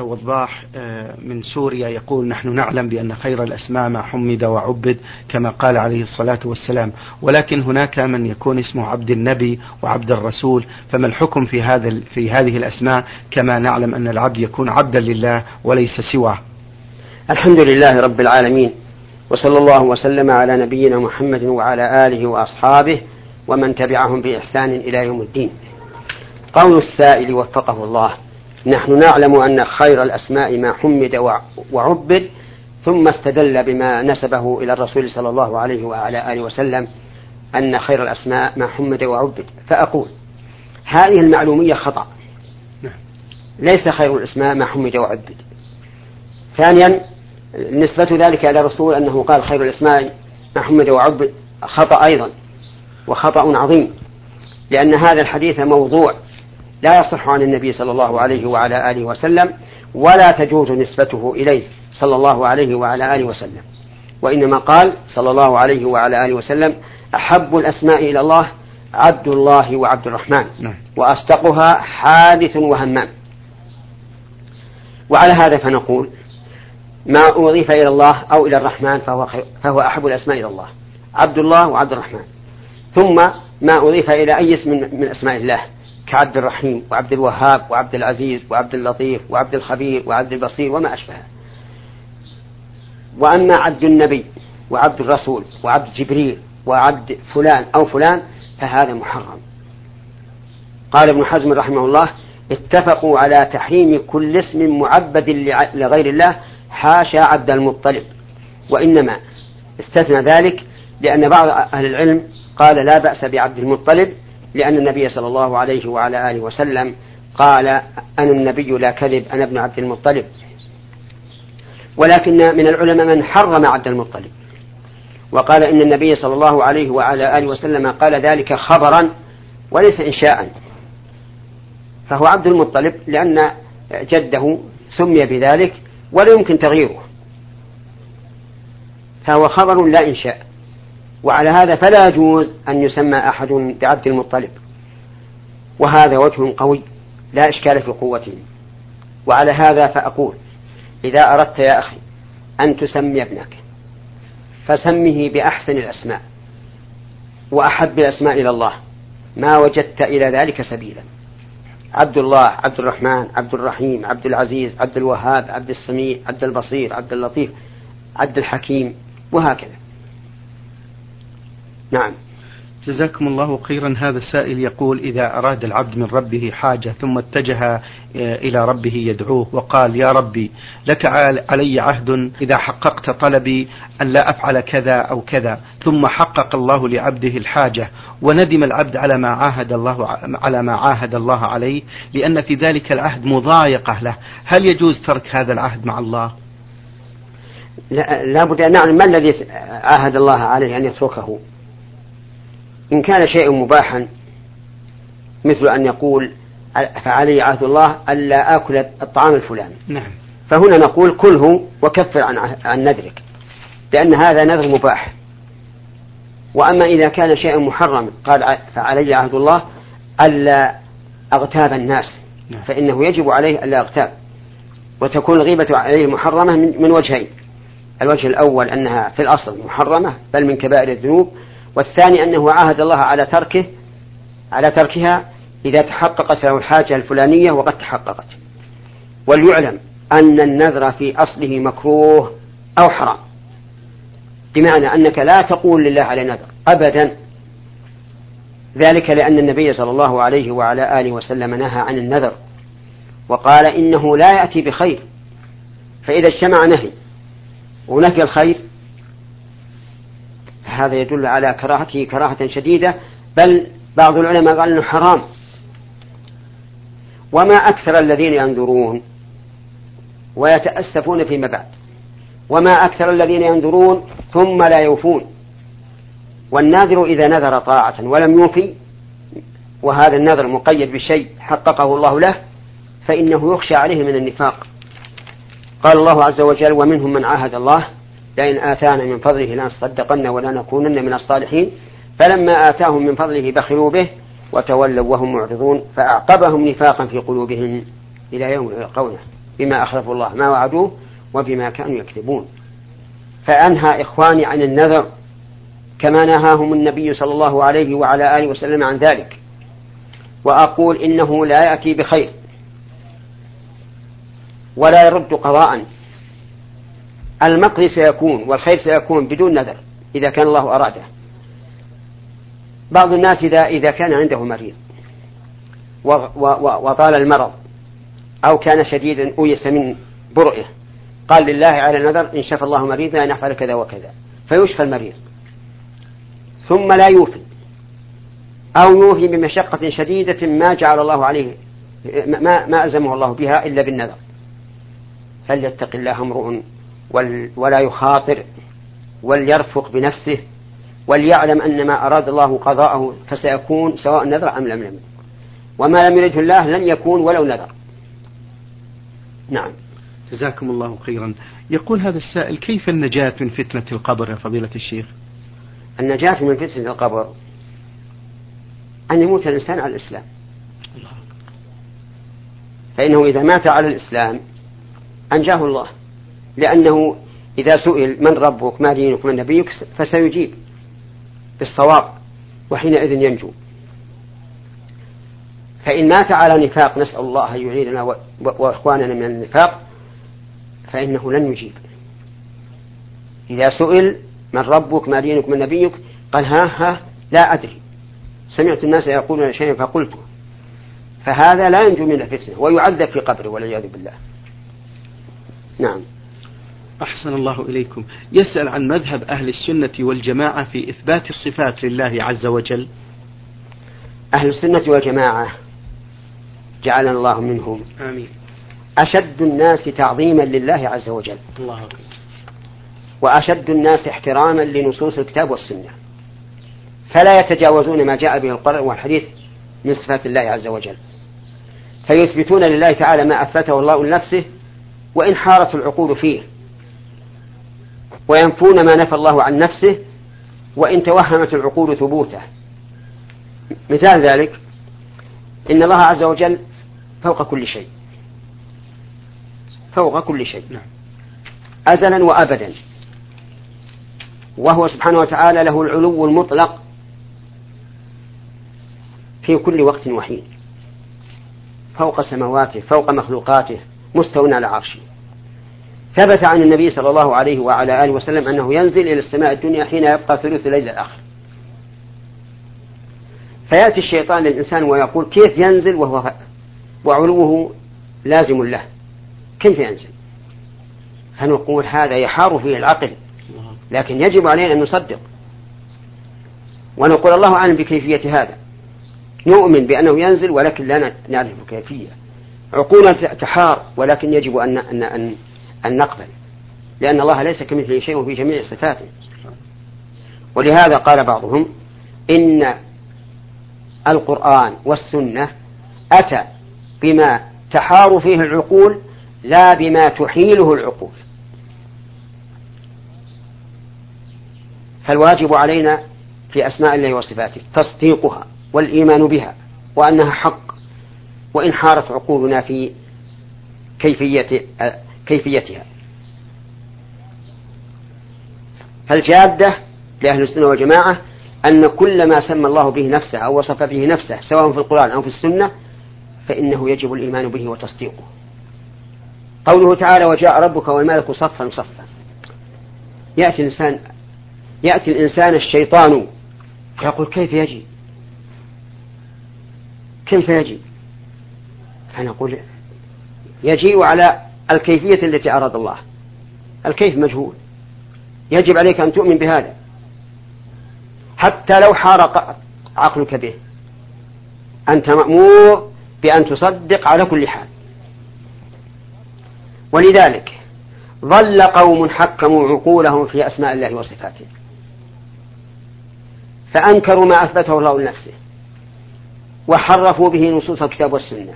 وضاح من سوريا يقول نحن نعلم بأن خير الأسماء ما حمد وعبد كما قال عليه الصلاة والسلام. ولكن هناك من يكون اسمه عبد النبي وعبد الرسول. فما الحكم في هذا في هذه الأسماء؟ كما نعلم أن العبد يكون عبدا لله وليس سواه. الحمد لله رب العالمين. وصلى الله وسلم على نبينا محمد وعلى آله وأصحابه ومن تبعهم بإحسان إلى يوم الدين. قول السائل وفقه الله. نحن نعلم أن خير الأسماء ما حمد وعبد ثم استدل بما نسبه إلى الرسول صلى الله عليه وعلى آله وسلم أن خير الأسماء ما حمد وعبد. فأقول هذه المعلومية خطأ. نعم. ليس خير الأسماء ما حمد وعبد. ثانيا نسبة ذلك إلى الرسول أنه قال خير الأسماء ما حمد وعبد خطأ أيضا وخطأ عظيم لأن هذا الحديث موضوع. لا يصح عن النبي صلى الله عليه وعلى آله وسلم ولا تجوز نسبته إليه صلى الله عليه وعلى آله وسلم. وإنما قال صلى الله عليه وعلى آله وسلم أحب الأسماء إلى الله عبد الله وعبد الرحمن. نعم. وأصدقها حادث وهمام. وعلى هذا فنقول ما أضيف إلى الله أو إلى الرحمن فهو, فهو أحب الأسماء إلى الله. عبد الله وعبد الرحمن. ثم ما أضيف إلى أي اسم من أسماء الله. كعبد الرحيم وعبد الوهاب وعبد العزيز وعبد اللطيف وعبد الخبير وعبد البصير وما أشبهه. وأما عبد النبي وعبد الرسول وعبد جبريل وعبد فلان أو فلان فهذا محرم. قال ابن حزم رحمه الله اتفقوا على تحريم كل اسم معبد لغير الله حاشا عبد المطلب. وإنما استثنى ذلك لأن بعض أهل العلم قال لا بأس بعبد المطلب لأن النبي صلى الله عليه وعلى آله وسلم قال أنا النبي لا كذب أنا ابن عبد المطلب. ولكن من العلماء من حرم عبد المطلب. وقال إن النبي صلى الله عليه وعلى آله وسلم قال ذلك خبرا وليس إنشاء. فهو عبد المطلب لأن جده سمي بذلك ولا يمكن تغييره. فهو خبر لا إنشاء. وعلى هذا فلا يجوز أن يسمى أحد بعبد المطلب. وهذا وجه قوي لا إشكال في قوته. وعلى هذا فأقول إذا أردت يا أخي أن تسمي ابنك فسمه بأحسن الأسماء وأحب الأسماء إلى الله. ما وجدت إلى ذلك سبيلا. عبد الله عبد الرحمن عبد الرحيم عبد العزيز عبد الوهاب عبد السميع عبد البصير عبد اللطيف عبد الحكيم وهكذا. نعم. جزاكم الله خيرا. هذا السائل يقول إذا أراد العبد من ربه حاجة ثم اتجه آه، إلى ربه يدعوه وقال يا ربي لك علي عهد إذا حققت طلبي أن لا أفعل كذا أو كذا ثم حقق الله لعبده الحاجة وندم العبد على ما عاهد الله على ما عاهد الله عليه لأن في ذلك العهد مضايقة له. هل يجوز ترك هذا العهد مع الله؟ لا, لا بد أن نعلم ما الذي عاهد الله عليه أن يتركه؟ إن كان شيء مباحا مثل أن يقول فعلي عهد الله ألا آكل الطعام الفلاني. نعم. فهنا نقول كله وكفر عن عن نذرك لأن هذا نذر مباح. وأما إذا كان شيء محرم قال فعلي عهد الله ألا أغتاب الناس نعم. فإنه يجب عليه ألا أغتاب وتكون الغيبة عليه محرمة من وجهين. الوجه الأول أنها في الأصل محرمة بل من كبائر الذنوب والثاني أنه عاهد الله على تركه على تركها إذا تحققت له الحاجة الفلانية وقد تحققت. وليعلم أن النذر في أصله مكروه أو حرام. بمعنى أنك لا تقول لله على نذر أبدا. ذلك لأن النبي صلى الله عليه وعلى آله وسلم نهى عن النذر وقال إنه لا يأتي بخير. فإذا اجتمع نهي ونفي الخير هذا يدل على كراهته كراهة شديدة بل بعض العلماء قال إنه حرام. وما أكثر الذين ينذرون ويتأسفون فيما بعد. وما أكثر الذين ينذرون ثم لا يوفون. والناذر إذا نذر طاعة ولم يوفي وهذا النذر مقيد بشيء حققه الله له فإنه يخشى عليه من النفاق. قال الله عز وجل ومنهم من عاهد الله لئن آتانا من فضله لنصدقن ولنكونن من الصالحين فلما آتاهم من فضله بخلوا به وتولوا وهم معرضون فأعقبهم نفاقا في قلوبهم إلى يوم يلقونه بما أخلفوا الله ما وعدوه وبما كانوا يكذبون. فأنهى إخواني عن النذر كما نهاهم النبي صلى الله عليه وعلى آله وسلم عن ذلك. وأقول إنه لا يأتي بخير ولا يرد قضاء. المقضي سيكون والخير سيكون بدون نذر إذا كان الله أراده. بعض الناس إذا إذا كان عنده مريض وطال المرض أو كان شديدا أويس من برئه قال لله على نذر إن شفى الله مريضا أن يفعل كذا وكذا. فيشفى المريض. ثم لا يوفي. أو يوفي بمشقة شديدة ما جعل الله عليه ما ما ألزمه الله بها إلا بالنذر. فليتق الله امرؤ ولا يخاطر وليرفق بنفسه وليعلم أن ما أراد الله قضاءه فسيكون سواء نذر أم لم ينذر. وما لم يرده الله لن يكون ولو نذر. نعم. جزاكم الله خيرا. يقول هذا السائل كيف النجاة من فتنة القبر يا فضيلة الشيخ؟ النجاة من فتنة القبر؟ أن يموت الإنسان على الإسلام. الله فإنه إذا مات على الإسلام أنجاه الله. لأنه إذا سئل من ربك ما دينك من نبيك فسيجيب بالصواب وحينئذ ينجو. فإن مات على نفاق نسأل الله أن يعيدنا وإخواننا من النفاق فإنه لن يجيب. إذا سئل من ربك ما دينك من نبيك قال ها ها لا أدري. سمعت الناس يقولون شيئا فقلته فهذا لا ينجو من الفتنة ويعذب في قبره والعياذ بالله. نعم. أحسن الله إليكم. يسأل عن مذهب أهل السنة والجماعة في إثبات الصفات لله عز وجل. أهل السنة والجماعة جعلنا الله منهم. آمين. أشد الناس تعظيما لله عز وجل. الله. أكبر وأشد الناس احتراما لنصوص الكتاب والسنة. فلا يتجاوزون ما جاء به القرآن والحديث من صفات الله عز وجل. فيثبتون لله تعالى ما أثبته الله لنفسه وإن حارت العقول فيه. وينفون ما نفى الله عن نفسه وإن توهمت العقول ثبوته. مثال ذلك إن الله عز وجل فوق كل شيء. فوق كل شيء. نعم. أزلا وأبدا. وهو سبحانه وتعالى له العلو المطلق في كل وقت وحين. فوق سماواته فوق مخلوقاته مستو على عرشه. ثبت عن النبي صلى الله عليه وعلى آله وسلم أنه ينزل إلى السماء الدنيا حين يبقى ثلث الليل الآخر. فيأتي الشيطان للإنسان ويقول كيف ينزل وهو وعلوه لازم له. كيف ينزل؟ فنقول هذا يحار فيه العقل لكن يجب علينا أن نصدق. ونقول الله أعلم بكيفية هذا. نؤمن بأنه ينزل ولكن لا نعرف الكيفية عقولنا تحار ولكن يجب أن أن أن, أن نقبل لأن الله ليس كمثله شيء في جميع صفاته. ولهذا قال بعضهم إن القرآن والسنة أتى بما تحار فيه العقول لا بما تحيله العقول. فالواجب علينا في أسماء الله وصفاته تصديقها والإيمان بها وأنها حق. وإن حارت عقولنا في كيفية كيفيتها. فالجادة لأهل السنة والجماعة أن كل ما سمى الله به نفسه أو وصف به نفسه سواء في القرآن أو في السنة فإنه يجب الإيمان به وتصديقه. قوله تعالى وجاء ربك والملك صفا صفا يأتي الإنسان يأتي الإنسان الشيطان فيقول كيف يجي؟ كيف يجي؟ فنقول يجيء على الكيفية التي أراد الله. الكيف مجهول. يجب عليك أن تؤمن بهذا. حتى لو حار عقلك به أنت مأمور بأن تصدق على كل حال. ولذلك ظل قوم حكموا عقولهم في أسماء الله وصفاته. فأنكروا ما أثبته الله لنفسه. وحرفوا به نصوص الكتاب والسنة.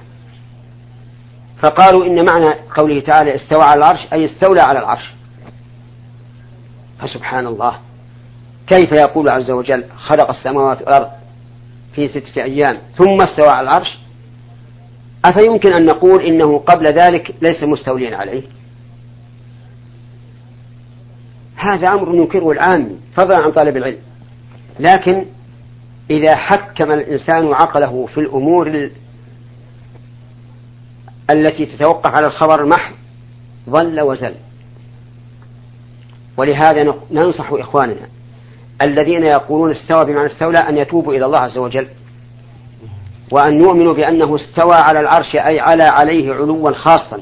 فقالوا إن معنى قوله تعالى استوى على العرش أي استولى على العرش. فسبحان الله. كيف يقول عز وجل خلق السماوات والأرض في ستة أيام ثم استوى على العرش؟ أفيمكن أن نقول إنه قبل ذلك ليس مستوليا عليه؟ هذا أمر ينكره العام فضلا عن طالب العلم. لكن إذا حكم الإنسان عقله في الأمور التي تتوقف على الخبر المحض ضل وزل. ولهذا ننصح إخواننا الذين يقولون استوى بمعنى استولى أن يتوبوا إلى الله عز وجل وأن يؤمنوا بأنه استوى على العرش أي على عليه علوا خاصا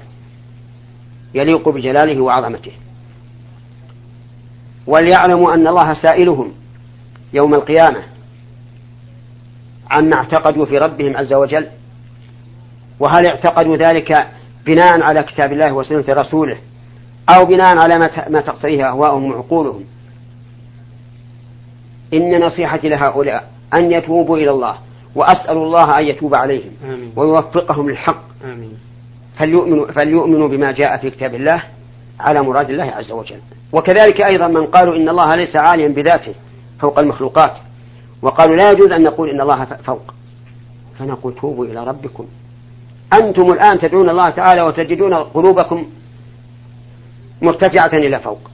يليق بجلاله وعظمته. وليعلموا أن الله سائلهم يوم القيامة عما اعتقدوا في ربهم عز وجل وهل اعتقدوا ذلك بناء على كتاب الله وسنة رسوله أو بناء على ما تقتضيه أهواءهم وعقولهم؟ إن نصيحتي لهؤلاء أن يتوبوا إلى الله وأسأل الله أن يتوب عليهم آمين. ويوفقهم للحق. آمين. فليؤمنوا, فليؤمنوا بما جاء في كتاب الله على مراد الله عز وجل. وكذلك أيضا من قالوا إن الله ليس عاليا بذاته فوق المخلوقات وقالوا لا يجوز أن نقول إن الله فوق. فنقول توبوا إلى ربكم. أنتم الآن تدعون الله تعالى وتجدون قلوبكم مرتفعة إلى فوق.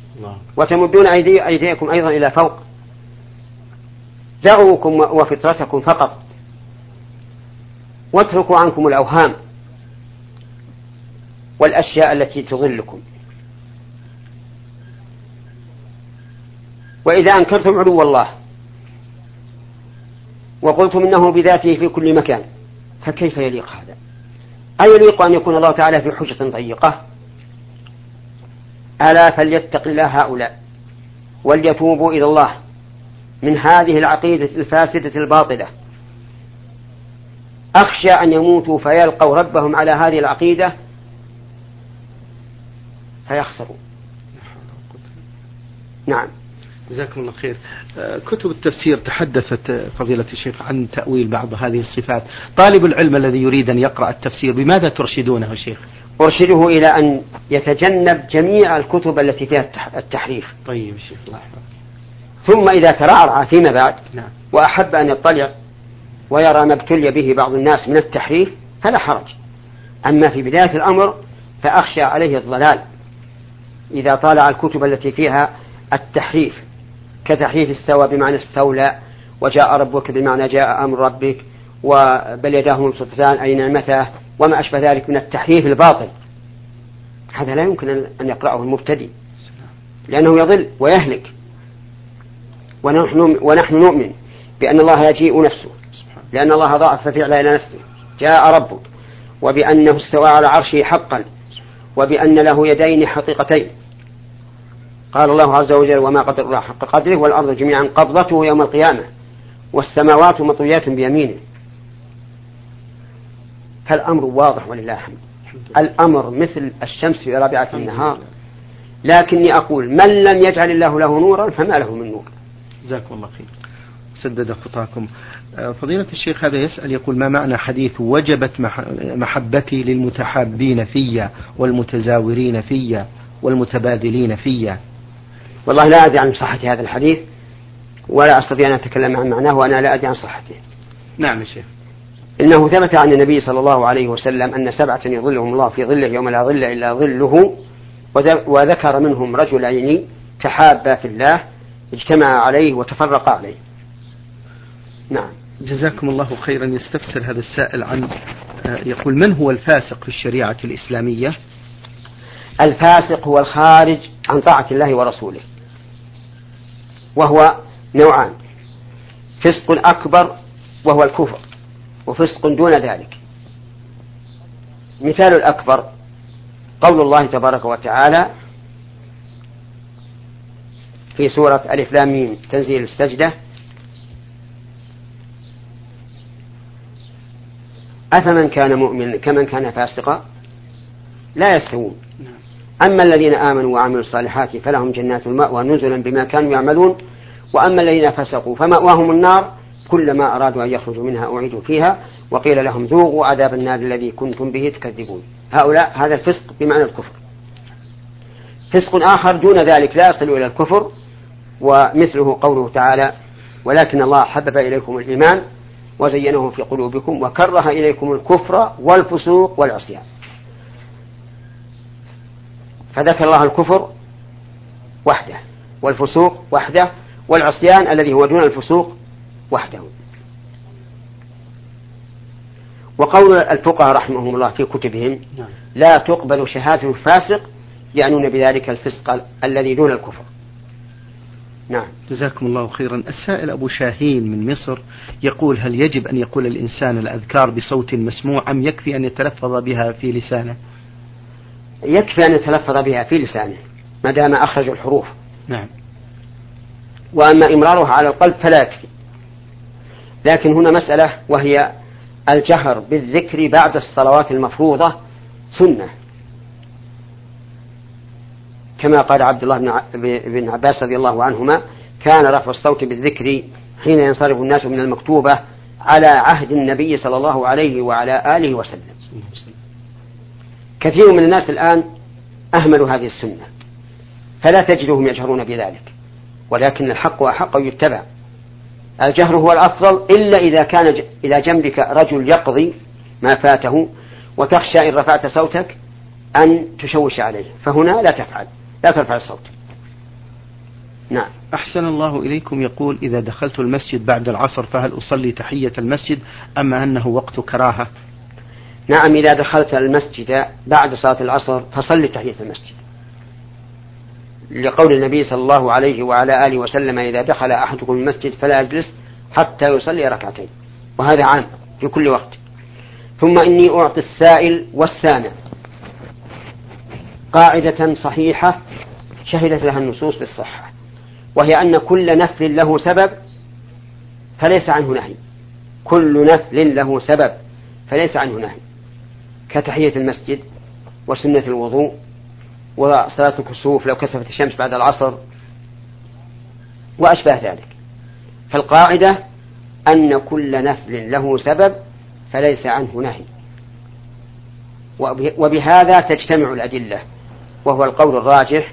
وتمدون أيدي أيديكم أيضا إلى فوق. دعوكم وفطرتكم فقط. واتركوا عنكم الأوهام والأشياء التي تضلكم. وإذا أنكرتم علو الله وقلتم إنه بذاته في كل مكان فكيف يليق هذا؟ أيليق أن يكون الله تعالى في حجة ضيقة؟ ألا فليتق الله هؤلاء وليتوبوا إلى الله من هذه العقيدة الفاسدة الباطلة. أخشى أن يموتوا فيلقوا ربهم على هذه العقيدة فيخسروا. نعم. جزاكم الله خير. آه، كتب التفسير تحدثت آه، فضيلة الشيخ عن تأويل بعض هذه الصفات. طالب العلم الذي يريد أن يقرأ التفسير بماذا ترشدونه شيخ؟ أرشده إلى أن يتجنب جميع الكتب التي فيها التحريف. طيب شيخ الله ثم إذا ترعرع فيما بعد نعم. وأحب أن يطلع ويرى ما ابتلي به بعض الناس من التحريف فلا حرج. أما في بداية الأمر فأخشى عليه الضلال إذا طالع الكتب التي فيها التحريف. كتحريف استوى بمعنى استولى وجاء ربك بمعنى جاء أمر ربك وبل يداه مبسوطتان أي نعمته وما أشبه ذلك من التحريف الباطل. هذا لا يمكن أن يقرأه المبتدئ لأنه يضل ويهلك. ونحن, ونحن نؤمن بأن الله يجيء نفسه لأن الله ضعف فعل إلى نفسه. جاء ربك وبأنه استوى على عرشه حقا وبأن له يدين حقيقتين. قال الله عز وجل وما قدر الله حق قدره والأرض جميعا قبضته يوم القيامة والسماوات مطويات بيمينه. فالأمر واضح ولله الحمد. الأمر مثل الشمس في رابعة النهار. لكني أقول من لم يجعل الله له نورا فما له من نور. جزاكم الله خير. سدد خطاكم. آه، فضيلة الشيخ هذا يسأل يقول ما معنى حديث وجبت محبتي للمتحابين في والمتزاورين في والمتبادلين في والله لا أدري عن صحة هذا الحديث ولا أستطيع أن أتكلم عن معناه وأنا لا أدري عن صحته. نعم يا شيخ. إنه ثبت عن النبي صلى الله عليه وسلم أن سبعة يظلهم الله في ظله يوم لا ظل إلا ظله وذكر منهم رجلين تحابا في الله اجتمعا عليه وتفرقا عليه. نعم. جزاكم الله خيرا. يستفسر هذا السائل عن آه، يقول من هو الفاسق في الشريعة الإسلامية؟ الفاسق هو الخارج عن طاعة الله ورسوله. وهو نوعان. فسق أكبر وهو الكفر وفسق دون ذلك. مثال الأكبر قول الله تبارك وتعالى في سورة ألف لام ميم تنزيل السجدة أفمن كان مؤمن كمن كان فاسقا؟ لا يستوون. أما الذين آمنوا وعملوا الصالحات فلهم جنات المأوى نزلا بما كانوا يعملون. وأما الذين فسقوا فمأواهم النار كلما أرادوا أن يخرجوا منها أعيدوا فيها. وقيل لهم ذوقوا عذاب النار الذي كنتم به تكذبون. هؤلاء هذا الفسق بمعنى الكفر. فسق آخر دون ذلك لا يصل إلى الكفر ومثله قوله تعالى ولكن الله حبب إليكم الإيمان وزينه في قلوبكم وكره إليكم الكفر والفسوق والعصيان. فذكر الله الكفر وحده والفسوق وحده والعصيان الذي هو دون الفسوق وحده. وقول الفقهاء رحمهم الله في كتبهم نعم. لا تقبل شهادة فاسق يعنون بذلك الفسق الذي دون الكفر. نعم. جزاكم الله خيرا. السائل أبو شاهين من مصر يقول هل يجب أن يقول الإنسان الأذكار بصوت مسموع أم يكفي أن يتلفظ بها في لسانه؟ يكفي أن يتلفظ بها في لسانه ما دام أخرج الحروف. نعم. وأما إمرارها على القلب فلا يكفي. لكن هنا مسألة وهي الجهر بالذكر بعد الصلوات المفروضة سنة. كما قال عبد الله بن عباس رضي الله عنهما كان رفع الصوت بالذكر حين ينصرف الناس من المكتوبة على عهد النبي صلى الله عليه وعلى آله وسلم. كثير من الناس الآن أهملوا هذه السنة فلا تجدهم يجهرون بذلك ولكن الحق أحق يتبع. الجهر هو الأفضل إلا إذا كان إلى جنبك رجل يقضي ما فاته وتخشى إن رفعت صوتك أن تشوش عليه فهنا لا تفعل لا ترفع الصوت. نعم. أحسن الله إليكم. يقول إذا دخلت المسجد بعد العصر فهل أصلي تحية المسجد أم أنه وقت كراهة؟ نعم إذا دخلت المسجد بعد صلاة العصر فصلي تحية المسجد. لقول النبي صلى الله عليه وعلى آله وسلم إذا دخل أحدكم المسجد فلا يجلس حتى يصلي ركعتين وهذا عام في كل وقت. ثم إني أعطي السائل والسامع. قاعدة صحيحة شهدت لها النصوص بالصحة وهي أن كل نفل له سبب فليس عنه نهي. كل نفل له سبب فليس عنه نهي. كتحية المسجد وسنة الوضوء وصلاة الكسوف لو كسفت الشمس بعد العصر وأشباه ذلك. فالقاعدة أن كل نفل له سبب فليس عنه نهي. وبهذا تجتمع الأدلة وهو القول الراجح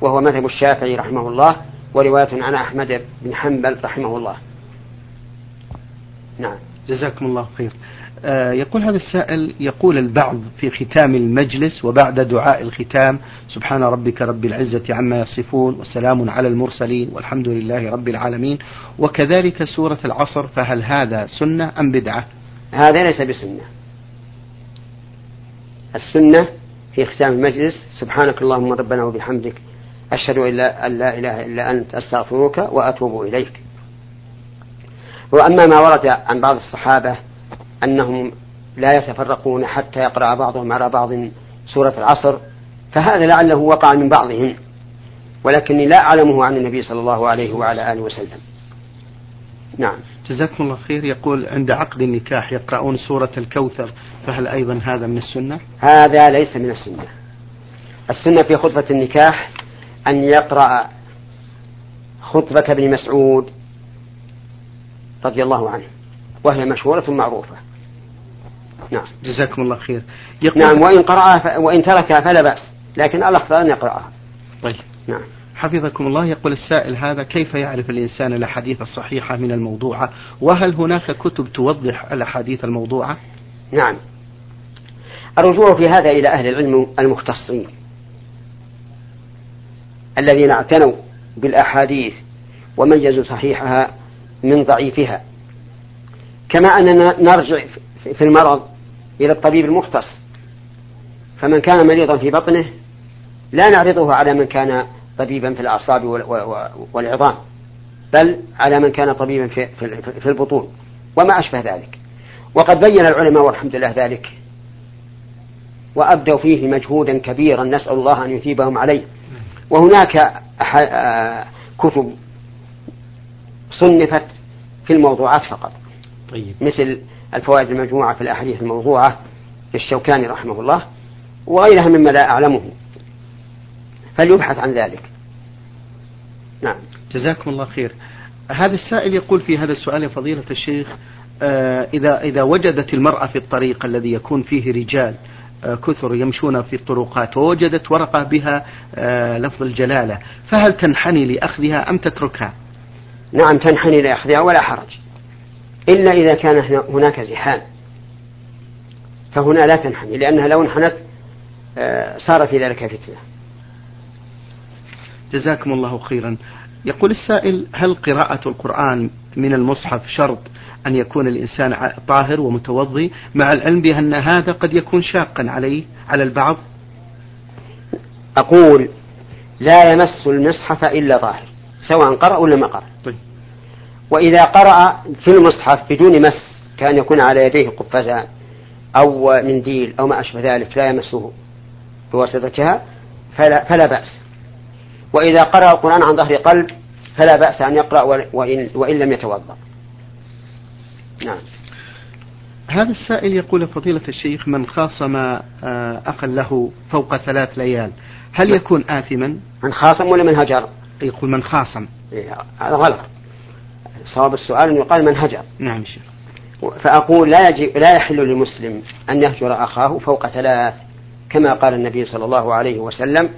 وهو مذهب الشافعي رحمه الله ورواية عن أحمد بن حنبل رحمه الله. نعم. جزاكم الله خير. آه يقول هذا السائل يقول البعض في ختام المجلس وبعد دعاء الختام سبحان ربك رب العزة عما يصفون وسلام على المرسلين والحمد لله رب العالمين. وكذلك سورة العصر فهل هذا سنة أم بدعة؟ هذا ليس بسنة. السنة في ختام المجلس سبحانك اللهم ربنا وبحمدك أشهد أن لا, إله إلا أنت أستغفرك وأتوب إليك. وأما ما ورد عن بعض الصحابة أنهم لا يتفرقون حتى يقرأ بعضهم على بعض سورة العصر فهذا لعله وقع من بعضهم ولكني لا أعلمه عن النبي صلى الله عليه وعلى آله وسلم. نعم. جزاكم الله خير. يقول عند عقد النكاح يقرؤون سورة الكوثر فهل أيضا هذا من السنة؟ هذا ليس من السنة. السنة في خطبة النكاح أن يقرأ خطبة ابن مسعود رضي الله عنه. وهي مشهورة معروفة. نعم. جزاكم الله خير. يقول نعم وإن قرأها وإن تركها فلا بأس. لكن الأفضل أن يقرأها. طيب. نعم. حفظكم الله. يقول السائل هذا كيف يعرف الإنسان الأحاديث الصحيحة من الموضوعة؟ وهل هناك كتب توضح الأحاديث الموضوعة؟ نعم. الرجوع في هذا إلى أهل العلم المختصين. الذين اعتنوا بالأحاديث وميزوا صحيحها من ضعيفها. كما أننا نرجع في المرض إلى الطبيب المختص. فمن كان مريضا في بطنه لا نعرضه على من كان طبيبا في الأعصاب والعظام بل على من كان طبيبا في, البطون وما أشبه ذلك. وقد بين العلماء والحمد لله ذلك. وأبدوا فيه مجهودا كبيرا نسأل الله أن يثيبهم عليه. وهناك كتب صنفت في الموضوعات فقط. طيب. مثل الفوائد المجموعة في الأحاديث الموضوعة للشوكاني رحمه الله وغيرها مما لا أعلمه. فليبحث عن ذلك. نعم. جزاكم الله خير. هذا السائل يقول في هذا السؤال يا فضيلة الشيخ آه إذا إذا وجدت المرأة في الطريق الذي يكون فيه رجال آه كثر يمشون في الطرقات ووجدت ورقة بها آه لفظ الجلالة فهل تنحني لأخذها أم تتركها؟ نعم تنحني لأخذها ولا حرج. إلا إذا كان هناك زحام فهنا لا تنحني لأنها لو انحنت آه، صار في ذلك فتنة. جزاكم الله خيرا. يقول السائل هل قراءة القرآن من المصحف شرط أن يكون الإنسان طاهر ومتوضي مع العلم بأن هذا قد يكون شاقا عليه على البعض؟ أقول لا يمس المصحف إلا طاهر. سواء قرأ ولا ما قرأ طيب. وإذا قرأ في المصحف بدون مس كان يكون على يديه قفازان أو منديل أو ما أشبه ذلك لا يمسه بواسطتها فلا, فلا بأس وإذا قرأ القرآن عن ظهر قلب فلا بأس أن يقرأ وإن, وإن لم يتوضأ نعم هذا السائل يقول فضيلة الشيخ من خاصم آه، أخا له فوق ثلاث ليال هل نعم. يكون آثما؟ من خاصم ولا من هجر؟ يقول من خاصم. إيه، هذا غلط. صواب السؤال أن يقال من هجر. نعم شيخ. فأقول لا يجب لا يحل لمسلم أن يهجر أخاه فوق ثلاث كما قال النبي صلى الله عليه وسلم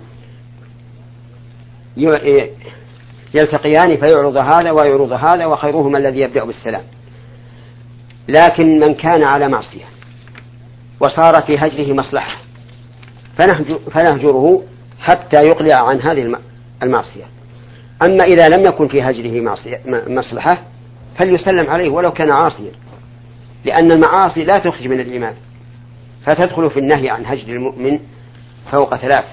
يلتقيان فيعرض هذا ويعرض هذا وخيرهما الذي يبدأ بالسلام. لكن من كان على معصية وصار في هجره مصلحة فنهجره حتى يقلع عن هذه المعصية. أما إذا لم يكن في هجره مصلحة فليسلم عليه ولو كان عاصيا. لأن المعاصي لا تخرج من الإيمان. فتدخل في النهي عن هجر المؤمن فوق ثلاث.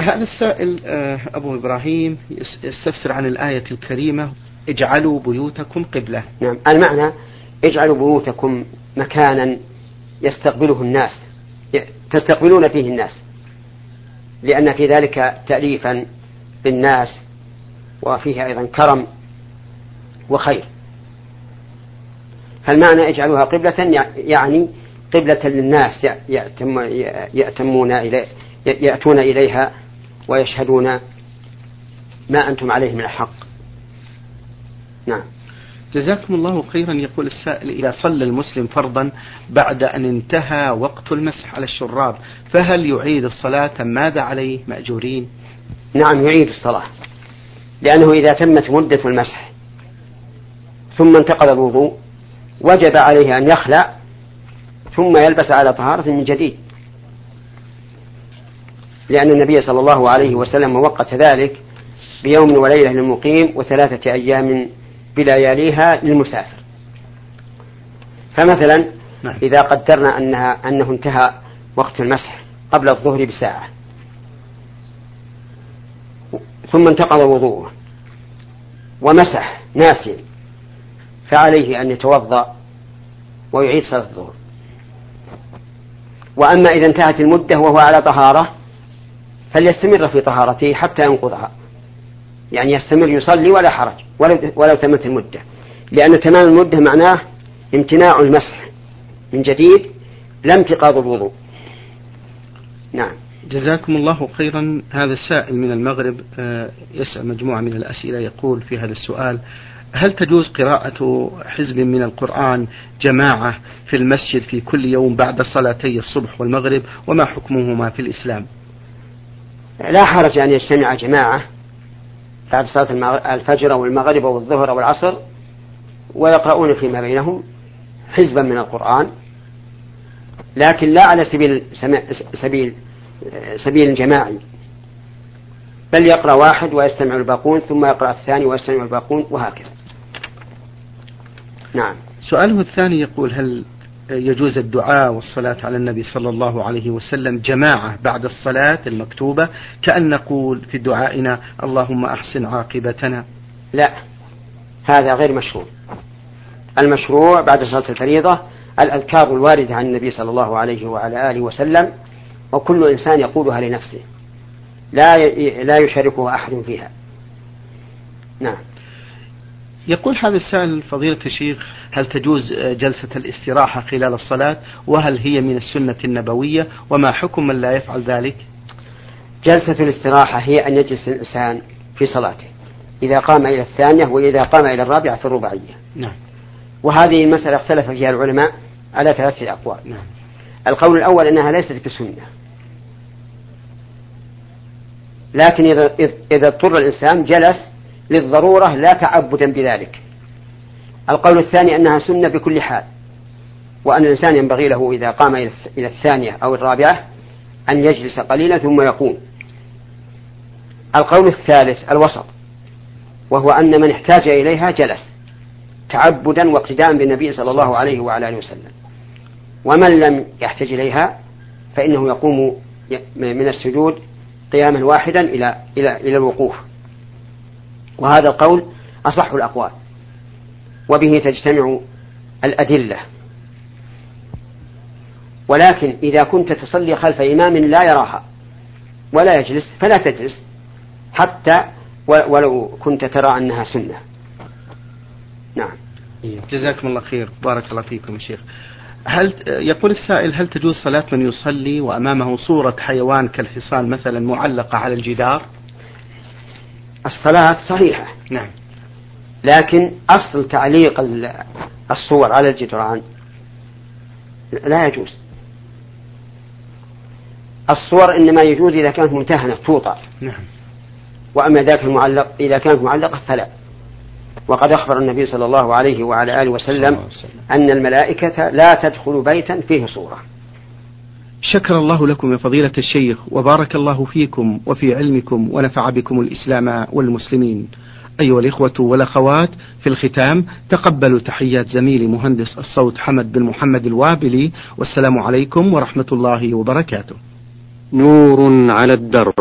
هذا السائل آه، أبو إبراهيم يستفسر عن الآية الكريمة اجعلوا بيوتكم قبلة. نعم. المعنى اجعلوا بيوتكم مكانا يستقبله الناس تستقبلون فيه الناس. لأن في ذلك تأليفا بالناس وفيه أيضا كرم وخير. فالمعنى اجعلوها قبلة يعني قبلة للناس يأتم يأتمون إليه يأتون إليها ويشهدون ما أنتم عليه من الحق. نعم. جزاكم الله خيرا. يقول السائل إذا صلى المسلم فرضا بعد أن انتهى وقت المسح على الشراب فهل يعيد الصلاة؟ ماذا عليه مأجورين؟ نعم يعيد الصلاة لأنه إذا تمت مدة المسح ثم انتقض الوضوء وجب عليه أن يخلع ثم يلبس على طهارة من جديد لأن النبي صلى الله عليه وسلم وقت ذلك بيوم وليلة للمقيم وثلاثة أيام بلياليها للمسافر فمثلا نعم. إذا قدرنا أنها أنه انتهى وقت المسح قبل الظهر بساعة ثم انتقض وضوءه ومسح ناسيا فعليه أن يتوضأ ويعيد صلاة الظهر. وأما إذا انتهت المدة وهو على طهارة فليستمر في طهارته حتى ينقضها. يعني يستمر يصلي ولا حرج ولو, ولو تمت المدة. لأن تمام المدة معناه امتناع المسح. من جديد لا انتقاض الوضوء. نعم. جزاكم الله خيرا. هذا السائل من المغرب آه، يسأل مجموعة من الأسئلة يقول في هذا السؤال هل تجوز قراءة حزب من القرآن جماعة في المسجد في كل يوم بعد صلاتي الصبح والمغرب وما حكمهما في الإسلام؟ لا حرج أن يجتمع جماعة بعد صلاة الفجر أو المغرب أو الظهر أو العصر ويقرؤون فيما بينهم حزبا من القرآن. لكن لا على سبيل سبيل سبيل جماعي بل يقرأ واحد ويستمع الباقون ثم يقرأ الثاني ويستمع الباقون وهكذا. نعم. سؤاله الثاني يقول هل يجوز الدعاء والصلاة على النبي صلى الله عليه وسلم جماعة بعد الصلاة المكتوبة؟ كأن نقول في دعائنا اللهم أحسن عاقبتنا. لا. هذا غير مشروع. المشروع بعد صلاة الفريضة الأذكار الواردة عن النبي صلى الله عليه وعلى آله وسلم وكل إنسان يقولها لنفسه. لا لا يشاركه أحد فيها. نعم. يقول هذا السائل فضيلة الشيخ هل تجوز جلسة الاستراحة خلال الصلاة؟ وهل هي من السنة النبوية؟ وما حكم من لا يفعل ذلك؟ جلسة الاستراحة هي أن يجلس الإنسان في صلاته. إذا قام إلى الثانية وإذا قام إلى الرابعة في الرباعية. نعم. وهذه المسألة اختلف فيها العلماء على ثلاثة أقوال. نعم. القول الأول أنها ليست بسنة. لكن إذا إذا اضطر الإنسان جلس للضرورة لا تعبدا بذلك. القول الثاني أنها سنة بكل حال وأن الإنسان ينبغي له إذا قام إلى الثانية أو الرابعة أن يجلس قليلا ثم يقوم. القول الثالث الوسط وهو أن من احتاج إليها جلس تعبدا واقتداء بالنبي صلى الله عليه وعلى آله وسلم. ومن لم يحتج إليها فإنه يقوم من السجود قياما واحدا إلى إلى إلى الوقوف. وهذا القول أصح الأقوال وبه تجتمع الأدلة. ولكن إذا كنت تصلي خلف إمام لا يراها ولا يجلس فلا تجلس حتى ولو كنت ترى أنها سنة. نعم. جزاكم الله خير. بارك الله فيكم يا شيخ. هل يقول السائل هل تجوز صلاة من يصلي وأمامه صورة حيوان كالحصان مثلا معلقة على الجدار؟ الصلاة صحيحة. نعم. لكن أصل تعليق الصور على الجدران لا يجوز. الصور إنما يجوز إذا كانت ممتهنة توطى نعم. وأما ذاك المعلق إذا كانت معلقة فلا. وقد أخبر النبي صلى الله عليه وعلى آله وسلم أن الملائكة لا تدخل بيتا فيه صورة. شكر الله لكم يا فضيلة الشيخ وبارك الله فيكم وفي علمكم ونفع بكم الإسلام والمسلمين. أيها الإخوة والأخوات في الختام تقبلوا تحيات زميلي مهندس الصوت حمد بن محمد الوابلي والسلام عليكم ورحمة الله وبركاته. نور على الدرب.